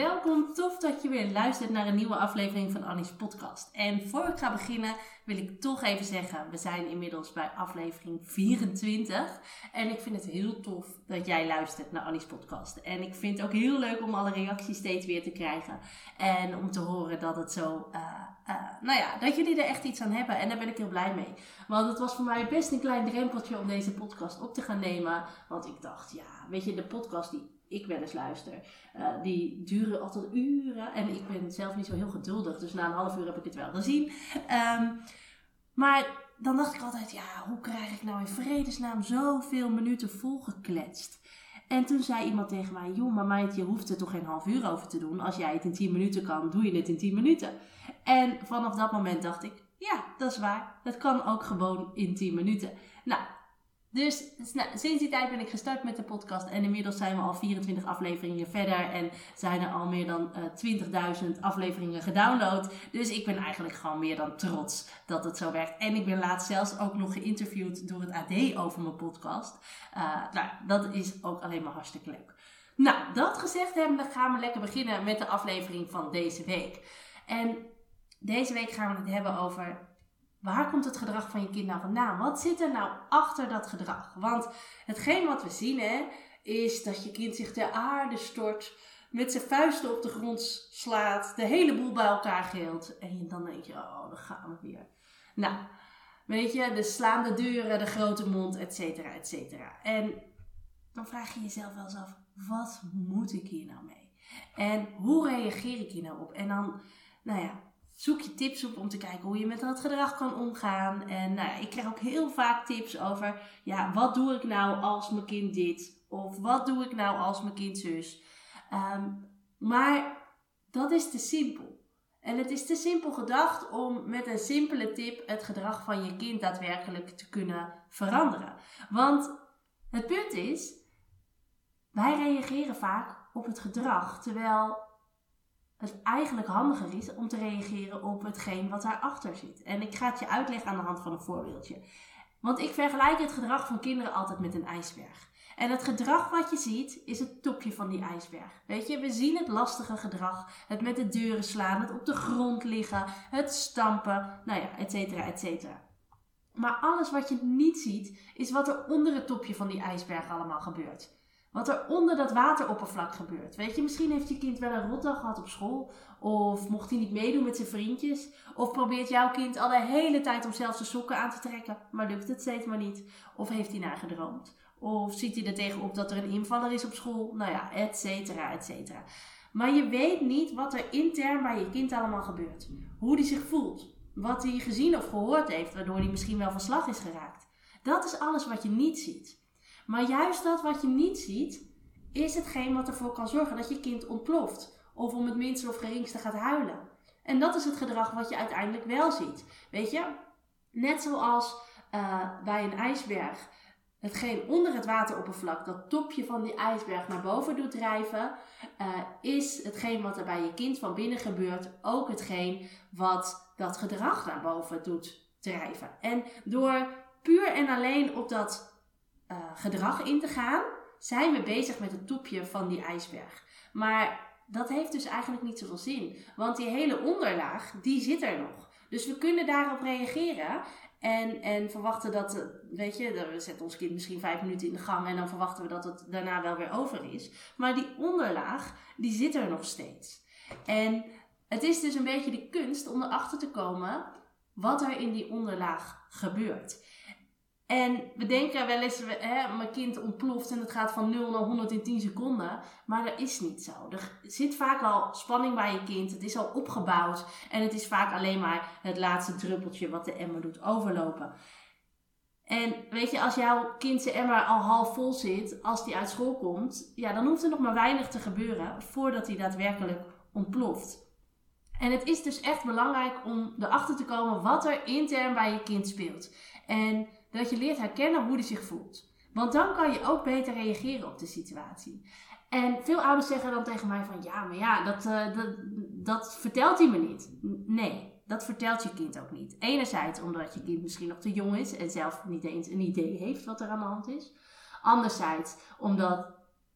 Welkom, tof dat je weer luistert naar een nieuwe aflevering van Annie's podcast. En voor ik ga beginnen wil ik toch even zeggen, we zijn inmiddels bij aflevering 24. En ik vind het heel tof dat jij luistert naar Annie's podcast. En ik vind het ook heel leuk om alle reacties steeds weer te krijgen. En om te horen dat het zo, uh, uh, nou ja, dat jullie er echt iets aan hebben. En daar ben ik heel blij mee. Want het was voor mij best een klein drempeltje om deze podcast op te gaan nemen. Want ik dacht, ja, weet je, de podcast die ik wel eens luister, uh, die duren altijd uren. En ik ben zelf niet zo heel geduldig, dus na een half uur heb ik het wel gezien. Um, maar dan dacht ik altijd, ja, hoe krijg ik nou in vredesnaam zoveel minuten volgekletst? En toen zei iemand tegen mij, joh, maar meid, je hoeft er toch geen half uur over te doen. Als jij het in 10 minuten kan, doe je het in 10 minuten. En vanaf dat moment dacht ik, ja, dat is waar. Dat kan ook gewoon in 10 minuten. Nou, dus nou, sinds die tijd ben ik gestart met de podcast en inmiddels zijn we al 24 afleveringen verder en zijn er al meer dan uh, 20.000 afleveringen gedownload. Dus ik ben eigenlijk gewoon meer dan trots dat het zo werkt. En ik ben laatst zelfs ook nog geïnterviewd door het AD over mijn podcast. Uh, nou, dat is ook alleen maar hartstikke leuk. Nou, dat gezegd hebben, dan gaan we lekker beginnen met de aflevering van deze week. En deze week gaan we het hebben over Waar komt het gedrag van je kind nou vandaan? Wat zit er nou achter dat gedrag? Want hetgeen wat we zien hè, is dat je kind zich ter aarde stort, met zijn vuisten op de grond slaat, de hele boel bij elkaar geelt. En dan denk je, oh, dan gaan we weer. Nou, weet je, de slaande deuren, de grote mond, et cetera, et cetera. En dan vraag je jezelf wel eens af, wat moet ik hier nou mee? En hoe reageer ik hier nou op? En dan, nou ja, zoek je tips op om te kijken hoe je met dat gedrag kan omgaan. En nou ja, ik krijg ook heel vaak tips over, ja, wat doe ik nou als mijn kind dit? Of wat doe ik nou als mijn kind zus? Um, maar dat is te simpel. En het is te simpel gedacht om met een simpele tip het gedrag van je kind daadwerkelijk te kunnen veranderen. Want het punt is, wij reageren vaak op het gedrag, terwijl het eigenlijk handiger is om te reageren op hetgeen wat daarachter zit. En ik ga het je uitleggen aan de hand van een voorbeeldje. Want ik vergelijk het gedrag van kinderen altijd met een ijsberg. En het gedrag wat je ziet is het topje van die ijsberg. Weet je, we zien het lastige gedrag. Het met de deuren slaan, het op de grond liggen, het stampen, nou ja, et cetera, et cetera. Maar alles wat je niet ziet, is wat er onder het topje van die ijsberg allemaal gebeurt. Wat er onder dat wateroppervlak gebeurt. Weet je, misschien heeft je kind wel een rotdag gehad op school. Of mocht hij niet meedoen met zijn vriendjes. Of probeert jouw kind al de hele tijd om zelf zijn sokken aan te trekken. Maar lukt het steeds maar niet. Of heeft hij naar gedroomd. Of ziet hij er tegenop dat er een invaller is op school. Nou ja, et cetera, et cetera. Maar je weet niet wat er intern bij je kind allemaal gebeurt. Hoe hij zich voelt. Wat hij gezien of gehoord heeft, waardoor hij misschien wel van slag is geraakt. Dat is alles wat je niet ziet. Maar juist dat wat je niet ziet, is hetgeen wat ervoor kan zorgen dat je kind ontploft. Of om het minste of geringste gaat huilen. En dat is het gedrag wat je uiteindelijk wel ziet. Weet je, net zoals uh, bij een ijsberg hetgeen onder het wateroppervlak, dat topje van die ijsberg naar boven doet drijven, uh, is hetgeen wat er bij je kind van binnen gebeurt ook hetgeen wat dat gedrag naar boven doet drijven. En door puur en alleen op dat uh, gedrag in te gaan, zijn we bezig met het topje van die ijsberg. Maar dat heeft dus eigenlijk niet zoveel zin. Want die hele onderlaag, die zit er nog. Dus we kunnen daarop reageren. En, en verwachten dat, weet je, we zetten ons kind misschien vijf minuten in de gang en dan verwachten we dat het daarna wel weer over is. Maar die onderlaag, die zit er nog steeds. En het is dus een beetje de kunst om erachter te komen wat er in die onderlaag gebeurt. En we denken wel eens, hè, mijn kind ontploft en het gaat van 0 naar 100 in 10 seconden. Maar dat is niet zo. Er zit vaak al spanning bij je kind. Het is al opgebouwd. En het is vaak alleen maar het laatste druppeltje wat de emmer doet overlopen. En weet je, als jouw kind zijn emmer al half vol zit, als die uit school komt, ja, dan hoeft er nog maar weinig te gebeuren voordat hij daadwerkelijk ontploft. En het is dus echt belangrijk om erachter te komen wat er intern bij je kind speelt. En dat je leert herkennen hoe hij zich voelt. Want dan kan je ook beter reageren op de situatie. En veel ouders zeggen dan tegen mij van ja, maar ja, dat, uh, dat, dat vertelt hij me niet. Nee, dat vertelt je kind ook niet. Enerzijds omdat je kind misschien nog te jong is en zelf niet eens een idee heeft wat er aan de hand is. Anderzijds omdat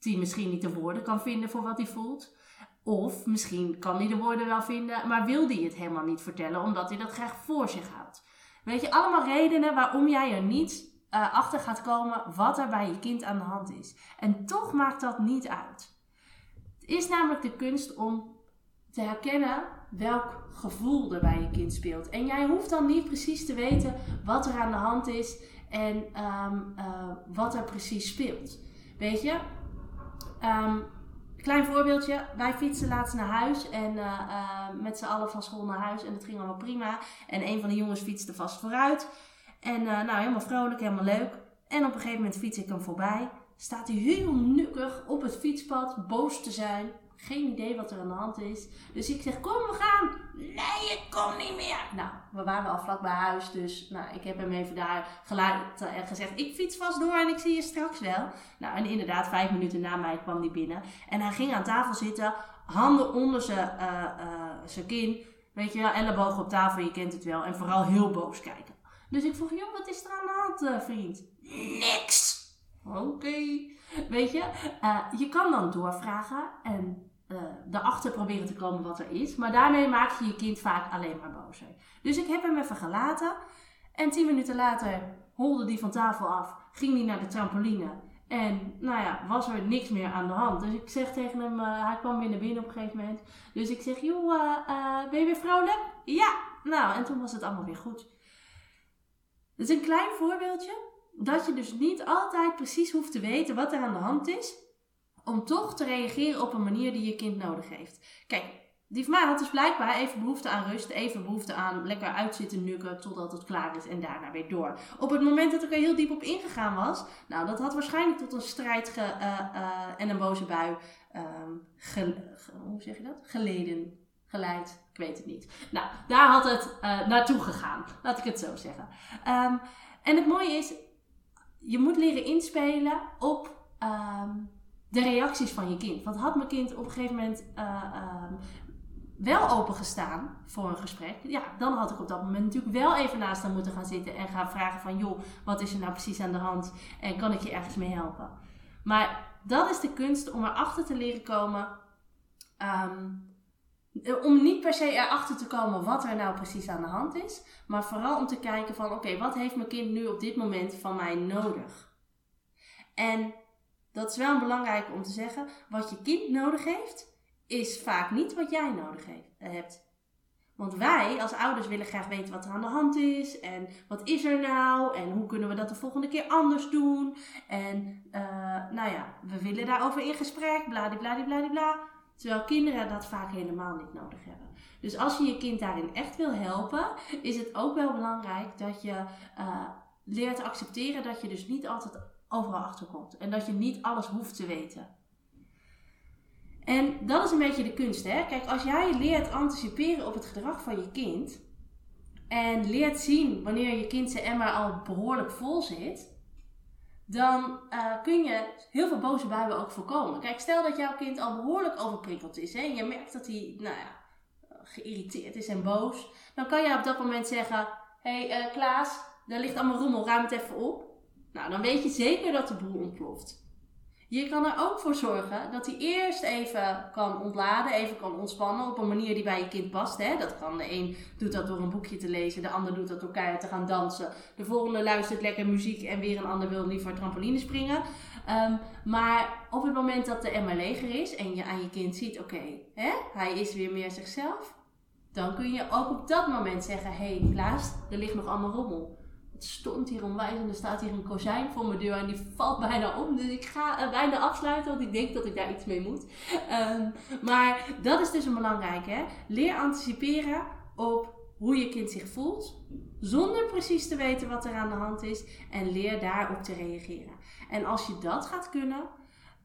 hij misschien niet de woorden kan vinden voor wat hij voelt. Of misschien kan hij de woorden wel vinden, maar wil hij het helemaal niet vertellen omdat hij dat graag voor zich houdt. Weet je, allemaal redenen waarom jij er niet uh, achter gaat komen wat er bij je kind aan de hand is. En toch maakt dat niet uit. Het is namelijk de kunst om te herkennen welk gevoel er bij je kind speelt. En jij hoeft dan niet precies te weten wat er aan de hand is en um, uh, wat er precies speelt. Weet je? Um, Klein voorbeeldje, wij fietsen laatst naar huis en uh, uh, met z'n allen van school naar huis en het ging allemaal prima. En een van de jongens fietste vast vooruit. En uh, nou, helemaal vrolijk, helemaal leuk. En op een gegeven moment fiets ik hem voorbij. Staat hij heel nukkig op het fietspad, boos te zijn. Geen idee wat er aan de hand is. Dus ik zeg, kom we gaan. Nee, ik kom niet meer. Nou, we waren al vlak bij huis. Dus nou, ik heb hem even daar gelaten en gezegd, ik fiets vast door en ik zie je straks wel. Nou, en inderdaad, vijf minuten na mij kwam hij binnen. En hij ging aan tafel zitten, handen onder zijn uh, uh, kin. Weet je wel, ellebogen op tafel, je kent het wel. En vooral heel boos kijken. Dus ik vroeg, joh, wat is er aan de hand, uh, vriend? Niks. Oké. Weet je, je kan dan doorvragen en erachter proberen te komen wat er is. Maar daarmee maak je je kind vaak alleen maar bozer. Dus ik heb hem even gelaten. En tien minuten later holde die van tafel af. Ging die naar de trampoline. En nou ja, was er niks meer aan de hand. Dus ik zeg tegen hem, uh, hij kwam weer naar binnen op een gegeven moment. Dus ik zeg, joh, uh, ben je weer vrolijk? Ja! Nou, en toen was het allemaal weer goed. Het is een klein voorbeeldje. Dat je dus niet altijd precies hoeft te weten wat er aan de hand is om toch te reageren op een manier die je kind nodig heeft. Kijk, die van had dus blijkbaar even behoefte aan rust, even behoefte aan lekker uitzitten nukken totdat het klaar is en daarna weer door. Op het moment dat ik er heel diep op ingegaan was, nou, dat had waarschijnlijk tot een strijd ge, uh, uh, en een boze bui um, ge, hoe zeg je dat? geleden, geleid. Ik weet het niet. Nou, daar had het uh, naartoe gegaan. Laat ik het zo zeggen. Um, en het mooie is, je moet leren inspelen op um, de reacties van je kind. Want had mijn kind op een gegeven moment uh, uh, wel opengestaan voor een gesprek, ja, dan had ik op dat moment natuurlijk wel even naast hem moeten gaan zitten en gaan vragen van, joh, wat is er nou precies aan de hand en kan ik je ergens mee helpen? Maar dat is de kunst om erachter te leren komen, um, om niet per se erachter te komen wat er nou precies aan de hand is, maar vooral om te kijken van, oké, wat heeft mijn kind nu op dit moment van mij nodig? En dat is wel belangrijk om te zeggen. Wat je kind nodig heeft, is vaak niet wat jij nodig hebt. Want wij als ouders willen graag weten wat er aan de hand is. En wat is er nou? En hoe kunnen we dat de volgende keer anders doen? En uh, nou ja, we willen daarover in gesprek. Bladibladibladibla. Terwijl kinderen dat vaak helemaal niet nodig hebben. Dus als je je kind daarin echt wil helpen, is het ook wel belangrijk dat je uh, leert accepteren dat je dus niet altijd overal achterkomt. En dat je niet alles hoeft te weten. En dat is een beetje de kunst, hè? Kijk, als jij leert anticiperen op het gedrag van je kind. En leert zien wanneer je kind zijn emmer al behoorlijk vol zit. Dan uh, kun je heel veel boze buien ook voorkomen. Kijk, stel dat jouw kind al behoorlijk overprikkeld is. Hè? En je merkt dat hij, nou ja, geïrriteerd is en boos. Dan kan je op dat moment zeggen: Hé hey, uh, Klaas, daar ligt allemaal rommel, ruim het even op. Nou, dan weet je zeker dat de boel ontploft. Je kan er ook voor zorgen dat hij eerst even kan ontladen, even kan ontspannen op een manier die bij je kind past. Hè? Dat kan de een doet dat door een boekje te lezen, de ander doet dat door keihard te gaan dansen. De volgende luistert lekker muziek en weer een ander wil liever trampoline springen. Um, maar op het moment dat de emmer leger is en je aan je kind ziet, oké, hij is weer meer zichzelf. Dan kun je ook op dat moment zeggen, hé hey, Klaas, er ligt nog allemaal rommel stormt hier onwijs en er staat hier een kozijn voor mijn deur en die valt bijna om. Dus ik ga bijna afsluiten, want ik denk dat ik daar iets mee moet. Ehm, maar dat is dus een belangrijke. Leer anticiperen op hoe je kind zich voelt, zonder precies te weten wat er aan de hand is. En leer daarop te reageren. En als je dat gaat kunnen,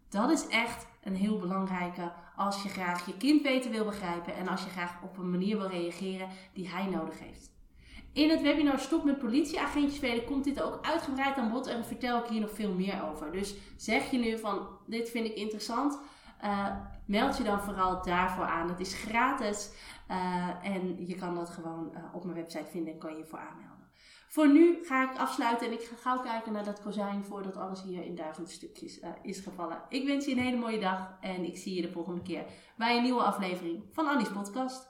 dat is echt een heel belangrijke als je graag je kind beter wil begrijpen en als je graag op een manier wil reageren die hij nodig heeft. In het webinar Stop met politieagentjes spelen komt dit ook uitgebreid aan bod en vertel ik hier nog veel meer over. Dus zeg je nu van dit vind ik interessant, uh, meld je dan vooral daarvoor aan. Het is gratis uh, en je kan dat gewoon uh, op mijn website vinden en kan je je voor aanmelden. Voor nu ga ik afsluiten en ik ga gauw kijken naar dat kozijn voordat alles hier in duizend stukjes is gevallen. Ik wens je een hele mooie dag en ik zie je de volgende keer bij een nieuwe aflevering van Annie's podcast.